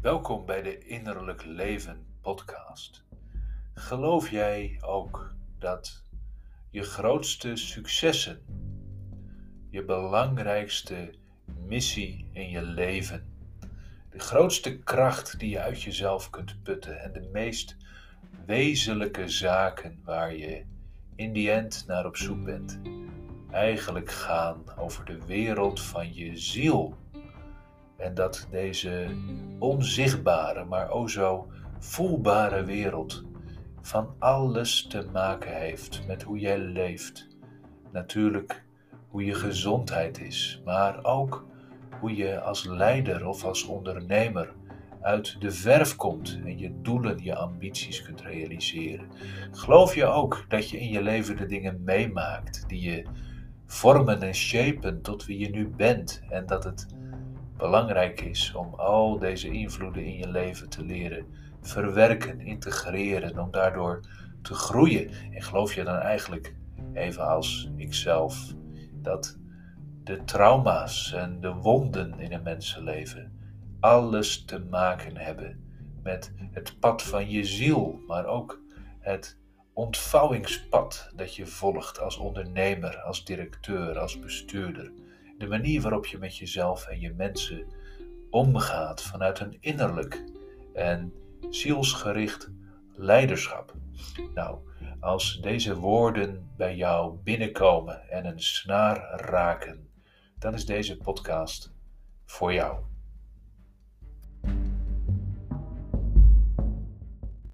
Welkom bij de Innerlijk Leven podcast. Geloof jij ook dat je grootste successen, je belangrijkste missie in je leven, de grootste kracht die je uit jezelf kunt putten en de meest wezenlijke zaken waar je in die end naar op zoek bent, eigenlijk gaan over de wereld van je ziel. En dat deze onzichtbare, maar o zo voelbare wereld van alles te maken heeft met hoe jij leeft. Natuurlijk hoe je gezondheid is, maar ook hoe je als leider of als ondernemer uit de verf komt en je doelen, je ambities kunt realiseren. Geloof je ook dat je in je leven de dingen meemaakt die je vormen en shapen tot wie je nu bent en dat het belangrijk is om al deze invloeden in je leven te leren verwerken, integreren, om daardoor te groeien. En geloof je dan eigenlijk, even als ikzelf, dat de trauma's en de wonden in een mensenleven alles te maken hebben met het pad van je ziel, maar ook het ontvouwingspad dat je volgt als ondernemer, als directeur, als bestuurder. De manier waarop je met jezelf en je mensen omgaat vanuit een innerlijk en zielsgericht leiderschap. Nou, als deze woorden bij jou binnenkomen en een snaar raken, dan is deze podcast voor jou.